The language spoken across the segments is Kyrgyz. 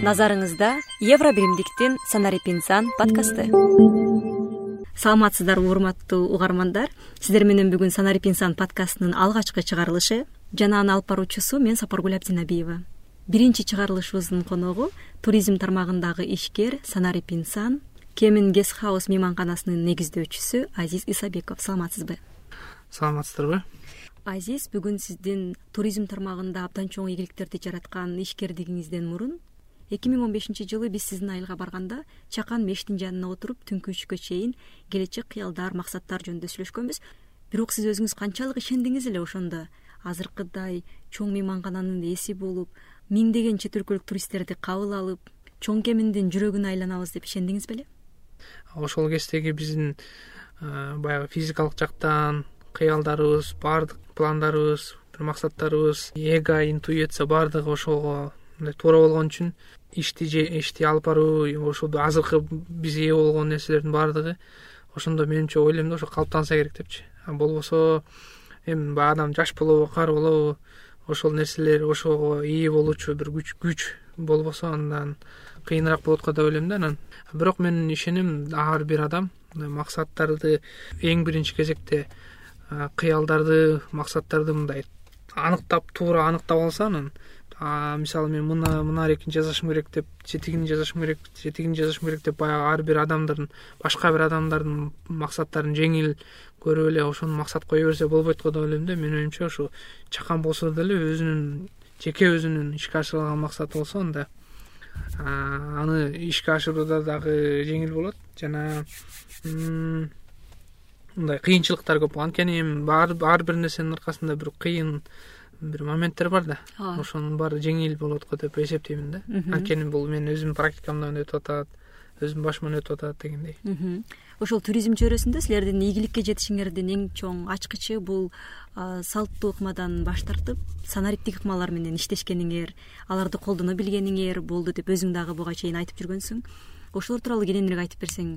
назарыңызда евро биримдиктин санарип инсан подкасты. Саламатсыздарбы урматтуу угармандар. Сиздер менен бүгүн санарип инсан подкастынын алгачкы чыгарылышы жана аны алып баруучусу мен сапаргүл абдинабиева. Биринчи чыгарылышыбыздын коногу туризм тармагындагы ишкер санарип инсан кемин гест хаус мейманканасынын негиздөөчүсү азиз исабеков. Саламатсызбы саламатсыздарбы? Азиз бүгүн сиздин туризм тармагында абдан чоң ийгиликтерди жараткан ишкердигиңизден мурун. Эки миң он бешинчи жылы биз сиздин айылга барганда чакан мештин жанына отуруп түнкү үчкө чейин келечек кыялдар максаттар жөнүндө сүйлөшкөнбүз. Бирок сиз өзүңүз канчалык ишендиңиз эле ошондо. Азыркыдай чоң мейманкананын ээси болуп миңдеген чет өлкөлүк туристтерди кабыл алып чоң кеминдин жүрөгүнө айланабыз деп ишендиңиз беле? Ошол кездеги биздин баягы физикалык жактан кыялдарыбыз баардык пландарыбыз максаттарыбыз эго интуиция баардыгы ошого мындай туура болгон үчүн ишти ишти алып баруу ошол азыркы биз ээ болгон нерселердин баардыгы ошондо менимче ойлойм да ошо калыптанса керек депчи. Болбосо эми баягы адам жаш болобу кары болобу ошол нерселер ошого ээ болуучу бир күч күч болбосо андан кыйыныраак болот го деп ойлойм да анан. Бирок мен ишенем ар бир адам максаттарды эң биринчи кезекте кыялдарды максаттарды мындай аныктап туура аныктап алса анан мисалы мен мына мынарекин жасашым керек деп же тигини жасашым керек же тигини жасашым керек деп баягы ар бир адамдардын башка бир адамдардын максаттарын жеңил көрүп эле ошону максат кое берсе болбойт го деп ойлойм да. Менин оюмча ушу чакан болсо деле өзүнүн жеке өзүнүн ишке ашыра алган максаты болсо анда аны ишке ашырууда дагы жеңил болот. Жана мындай кыйынчылыктар көп анткени эми ар бир нерсенин аркасында бир кыйын бир моменттер бар да. Ооба ошонун баары жеңил болот го деп эсептеймин да. Анткени бул менин өзүмдүн практикамдан өтүп атат өзүмдүн башыман өтүп атат дегендей. Ошол туризм чөйрөсүндө силердин ийгиликке жетишиңердин эң чоң ачкычы бул салттуу ыкмадан баш тартып санариптик ыкмалар менен иштешкениңер аларды колдоно билгениңер болду деп өзүң дагы буга чейин айтып жүргөнсүң ошолор тууралуу кененирээк айтып берсең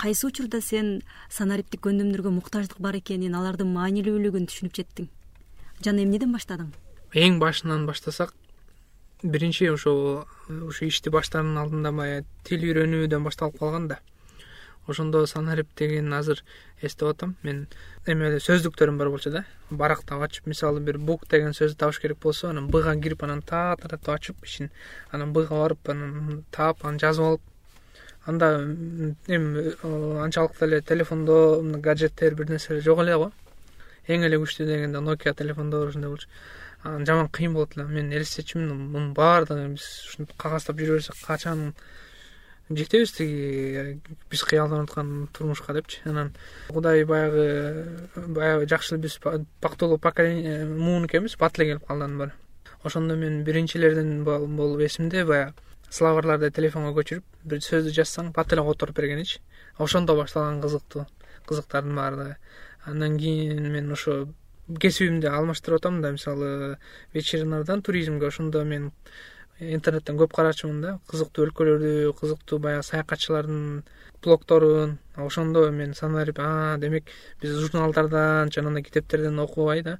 кайсы учурда сен санариптик көөндөмдөргө муктаждык бар экенин алардын маанилүүлүгүн түшүнүп жеттиң? Жана эмнеден баштадың? Эң башынан баштасак биринчи ошо ушу ишти баштаардын алдында баягы тил үйрөнүүдөн башталып калган да. Ошондо санарип деген азыр эстеп атам. Мен эме эле сөздүктөрүм бар болчу да. Барактап ачып мисалы бир бук деген сөздү табыш керек болсо анан бга кирип анан таатаратып ачып ичин анан бга барып анан таап анан жазып алып анда эми анчалык деле телефондо гаджеттер бир нерселер жок эле го. Эң эле күчтүү дегенде нокиа телефондор ошондой болчу. Анан жаман кыйын болот эле. Мен элестетчүмүн мунун баардыгын биз ушинтип кагаздап жүрө берсек качан жетебиз тиги биз кыялданып аткан турмушка депчи. Анан кудай баягы баягы жакшы биз бактылуу поколение муун экенбиз бат эле келип калды анын баары ошондо мен биринчилерден болуп эсимде баягы словарларды телефонго көчүрүп бир сөздү жазсаң бат эле которуп бергеничи ошондо башталган кызыктуу кызыктардын баардыгы андан кийин мен ошо кесибимди алмаштырып атам да мисалы ветеринардан туризмге ошондо мен интернеттен көп карачумун да. Кызыктуу өлкөлөрдү кызыктуу баягы саякатчылардын блогторун ошондо мен санарип а демек биз журналдардан жанагындай китептерден окубай да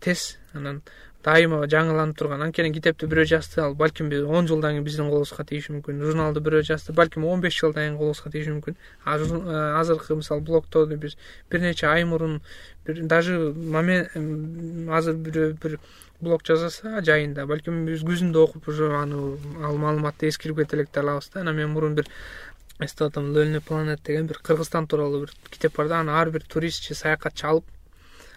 тез анан дайыма жаңыланып турган. Анткени китепти бирөө жазды ал балким он жылдан кийин биздин колубузга тийиши мүмкүн. Журналды бирөө жазды балким он беш жылдан кийин колубузга тийиши мүмкүн. Азыркы мисалы блогторду биз бир нече ай мурун даже азыр бирөө бир блог жасаса жайында балким биз күзүндө окуп уже аны ал маалыматты эскирип кете элек алабыз да. Анан мен мурун бир эстеп атам лольный планет деген бир кыргызстан тууралуу бир китеп бар да. Аны ар бир туристчи саякатчы алып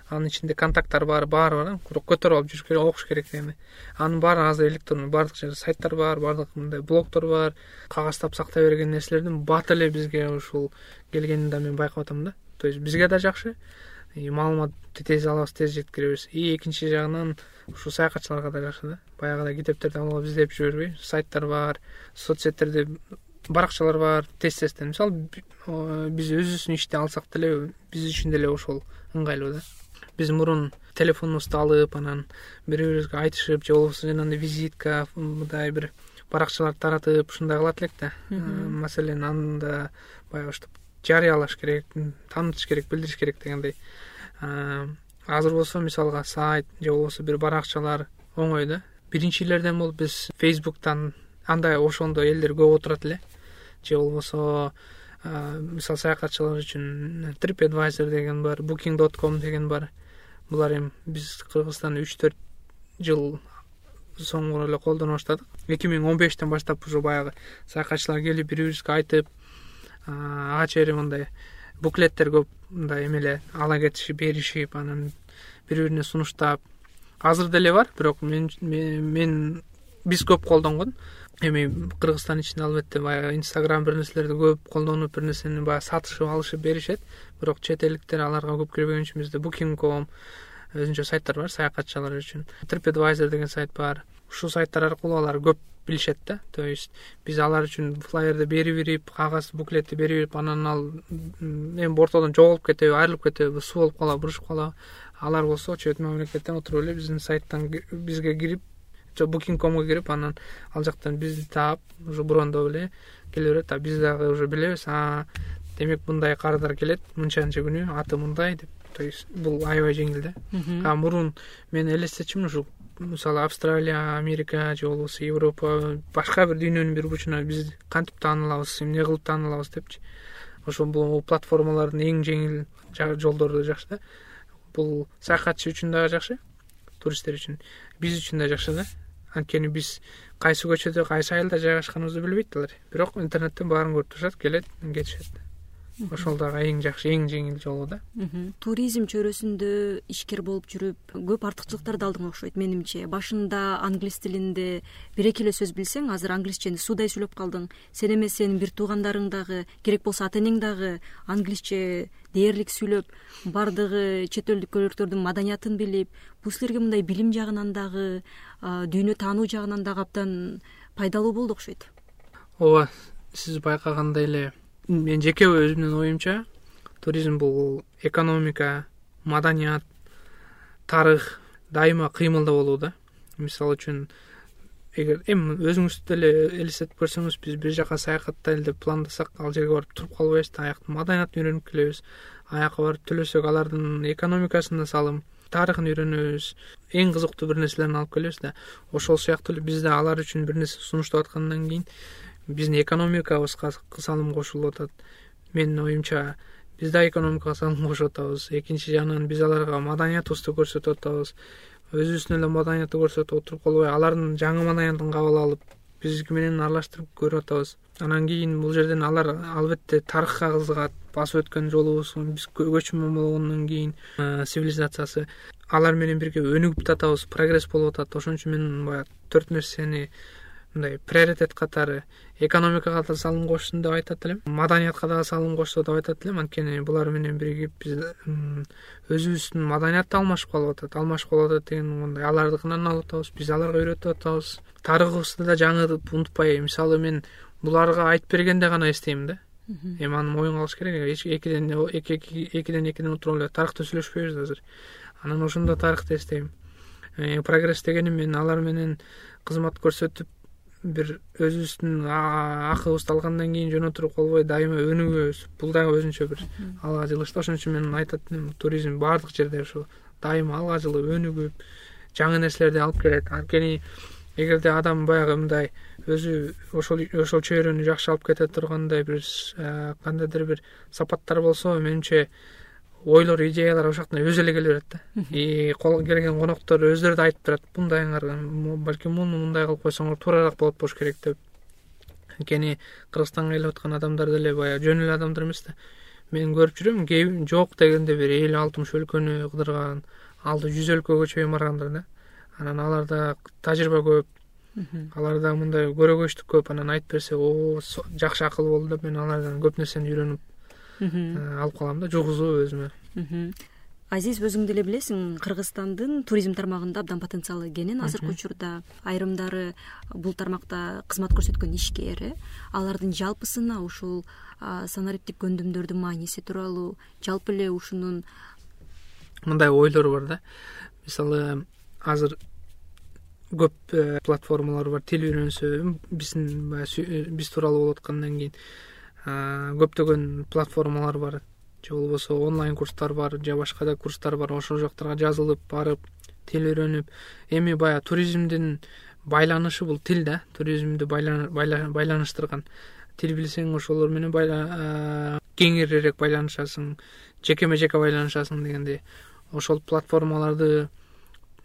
анын ичинде контакттар баары баары бар бирок көтөрүп алып жүрүш керек окуш керек дегендей анын баарын азыр электронный баардык жерде сайттар бар баардык мындай блогдор бар. Кагаздап сактай берген нерселердин бат эле бизге ушул келгенин да мен байкап атам да. То есть бизге да жакшы. Маалыматты тез алабыз тез жеткиребиз. И экинчи жагынан ушул саякатчыларга да жакшы да. Баягыдай китептерди алып алып издеп жүрө бербей сайттар бар соц сеттерде баракчалар бар тез тезден мисалы биз өзүбүздүн ишти алсак деле биз үчүн деле ошол ыңгайлуу да биз мурун телефонубузду алып анан бири бирибизге айтышып же болбосо жанагындай визитка мындай бир баракчаларды таратып ушундай кылат элек да. Маселен анда баягы жарыялаш керек таанытыш керек билдириш керек дегендей. Азыр болсо мисалга сайт же болбосо бир баракчалар оңой да. Биринчилерден болуп биз фейсбуктан андай ошондо элдер көп отурат эле. Же болбосо мисалы саякатчылар үчүн трип advisor деген бар booking dot com деген бар булар эми биз кыргызстанда үч төрт жыл соңку эле колдоно баштадык. Эки миң он бештен баштап уже баягы саякатчылар келип бири бирибизге айтып ага чейин мындай буклеттер көп мындай эме ала кетишип беришип анан бири бирине сунуштап. Азыр деле бар бирок мен биз көп колдонгон эми кыргызстан ичинде албетте баягы инстаграм бир нерселерди көп колдонуп бир нерсени баягы сатышып алышып беришет. Бирок чет элдиктер аларга көп кирбеген үчүн бизде booking com өзүнчө сайттар бар саякатчылар үчүн. Деген сайт бар. Ушул сайттар аркылуу алар көп билишет да. То есть биз алар үчүн флайерди берип берип кагаз буклетти берип берип анан ал эми ортодон жоголуп кетеби айрылып кетеби суу болуп калабы бурушуп калабы. Алар болсо чет мамлекеттен отуруп эле биздин сайттан бизге кирип booking комго кирип анан ал жактан бизди таап уже брондоп эле келе берет. А биз дагы уже билебиз демек мындай кардар келет мынчанчы күнү аты мындай деп. То есть бул аябай жеңил да а мурун мен элестетчүмүн ушу мисалы австралия америка же болбосо европа башка бир дүйнөнүн бир бурчуна биз кантип таанылабыз эмне кылып таанылабыз депчи. Ошо бул платформалардын эң жеңил жолдору жакшы. Да бул саякатчы үчүн дагы жакшы туристтер үчүн. Биз үчүн да жакшы да. Анткени биз кайсы көчөдө кайсы айылда жайгашканыбызды билбейт алар. Бирок интернеттен баарын көрүп турушат келет кетишет ошол дагы эң жакшы эң жеңил жолу да. Туризм чөйрөсүндө ишкер болуп жүрүп көп артыкчылыктарды алдың окшойт менимче. Башында англис тилинде бир эки эле сөз билсең азыр англисчени суудай сүйлөп калдың. Сен эмес сенин бир туугандарың дагы керек болсо ата энең дагы англисче дээрлик сүйлөп баардыгы чет өлкөлөрдүн маданиятын билип бул силерге мындай билим жагынан дагы дүйнө таануу жагынан дагы абдан пайдалуу болду окшойт. Ооба сиз байкагандай эле мен жеке өзүмдүн оюмча туризм бул экономика маданият тарых дайыма кыймылда болуу да. Мисалы үчүн эгер эми өзүңүз деле элестетип көрсөңүз биз бир жака саякаттайлы деп пландасак ал жерге барып туруп калбайбыз да аяктын маданиятын үйрөнүп келебиз. Аяка барып төлөсөк алардын экономикасына салым тарыхын үйрөнөбүз. Эң кызыктуу бир нерселерин алып келебиз да ошол сыяктуу эле биз да алар үчүн бир нерсе сунуштап аткандан кийин биздин экономикабызга салым кошулуп атат. Менин оюмча биз да экономикага салым кошуп атабыз. Экинчи жагынан биз аларга маданиятыбызды көрсөтүп атабыз. Өзүбүздүн эле маданиятты көрсөтүп отуруп калбай алардын жаңы маданиятын кабыл алып биздики менен аралаштырып көрүп атабыз. Анан кийин бул жерден алар албетте тарыхка кызыгат басып өткөн жолубуз биз көчмөн болгондон кийин цивилизациясы алар менен бирге өнүгүп да атабыз прогресс болуп атат. Ошон үчүн мен баягы төрт нерсени мындай приоритет катары экономикага да салым кошсун деп айтат элем. Маданиятка дагы салым кошсо деп айтат элем. Анткени булар менен биригип биз өзүбүздүн маданият да алмашып калып атат. Алмашып калып атат деген мындай алардыкынан алып атабыз. Биз аларга үйрөтүп атабыз. Тарыхыбызды да жаңыртып унутпай мисалы мен буларга айтып бергенде гана эстейм да. Эми аны моюнга алыш керек. Экиден экиден экиден отуруп эле тарыхты сүйлөшпөйбүз да азыр. Анан ошондо тарыхты эстейм. Э, прогресс дегеним мен алар менен кызмат көрсөтүп бир өзүбүздүн акыбызды алгандан кийин жөн отуруп калбай дайыма өнүгөбүз. Бул дагы өзүнчө бир алга жылыш да ошон үчүн мен айтат элем туризм баардык жерде ушу дайыма алга жылып өнүгүп жаңы нерселерди алып келет. Анткени эгерде адам баягы мындай өзү ошол ошол чөйрөнү жакшы алып кете тургандай бир кандайдыр бир сапаттар болсо менимче ойлор идеялар ошол өзү эле келе берет да. И келген коноктор өздөрү да айтып турат мындайыңар балким муну мындай кылып койсоңор туурараак болот болуш керек деп. Анткени кыргызстанга келип аткан адамдар деле баягы жөн эле адамдар эмес да. Мен көрүп жүрөм кээ жок дегенде бир элүү алтымыш өлкөнү кыдырган алты жүз өлкөгө чейин баргандар да. Анан аларда тажрыйба көп. Аларда мындай көрөгөчтүк көп. Анан айтып берсе о жакшы акыл болду деп мен алардан көп нерсени үйрөнүп алып калам да жугузуп өзүмө. Азиз өзүң деле билесиң кыргызстандын туризм тармагында абдан потенциалы кенен азыркы учурда айрымдары бул тармакта кызмат көрсөткөн ишкер э алардын жалпысына ушул санариптик көндүмдөрдүн мааниси тууралуу жалпы эле ушунун мындай ойлор бар да. Мисалы азыр көп э, платформалар бар тил үйрөнсө биздин баягы биз тууралуу болуп аткандан кийин көптөгөн платформалар бар же болбосо онлайн курстар бар же башка да курстар бар. Ошол жактарга жазылып барып тил үйрөнүп эми баягы туризмдин байланышы бул тил да. Туризмди байланыштырган. Тил билсең ошолор менен кеңирирээк байланышасың жекеме жеке байланышасың дегендей ошол платформаларды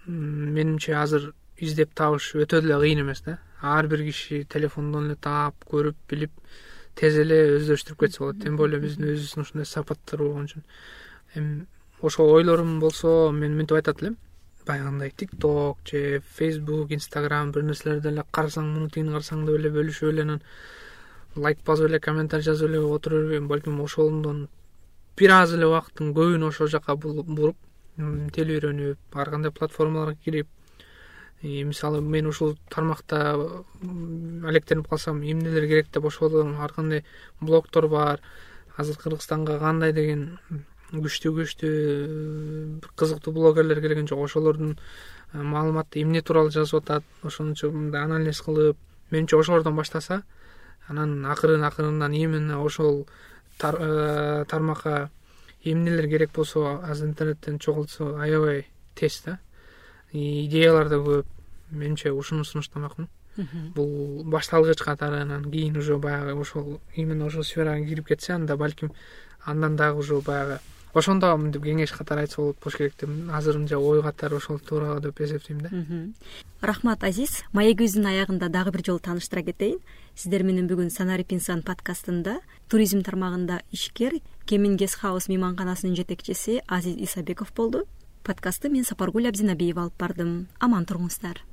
менимче азыр издеп табыш өтө деле кыйын эмес да. Ар бир киши телефондон эле таап көрүп билип тез эле өздөштүрүп кетсе болот. Тем более биздин өзүбүздүн ушундай сапаттар болгон үчүн. Эми ошол ойлорум болсо мен мынтип айтат элем баягындай тик ток же фейсбук инстаграм бир нерселерди эле карасаң муну тигини карасаң деп эле бөлүшүп эле анан лайк басып эле комментарий жазып эле отура бербейм балким ошондон бир аз эле убакыттын көбүн ошол жака буруп тил үйрөнүп ар кандай платформаларга кирип мисалы мен ушул тармакта алектенип калсам эмнелер керек деп ошол ар кандай блогдор бар азыр кыргызстанга кандай деген күчтүү күчтүү бир кызыктуу блогерлер келген жок. Ошолордун э, маалыматы эмне тууралуу жазып атат ошонучу мындай анализ кылып менимче ошолордон баштаса анан акырын акырындан именно ошол э, тармакка эмнелер керек болсо азыр интернеттен чогултса аябай тез да идеялар да көп менимче ушуну сунуштамакмын. Бул башталгыч катары анан кийин уже баягы ошол именно ошол сферага кирип кетсе анда балким андан дагы уже баягы ошондо мынтип кеңеш катары айтса болот болуш керек деп. Азырынча ой катары ошол тууралуу деп эсептейм да. Рахмат азиз. Маегибиздин аягында дагы бир жолу тааныштыра кетейин. Сиздер менен бүгүн санарип инсан подкастында туризм тармагында ишкер кемин гест хаус мейманканасынын жетекчиси азиз исабеков болду подкастты мен сапаргүл абдинабиева алып бардым. Аман туруңуздар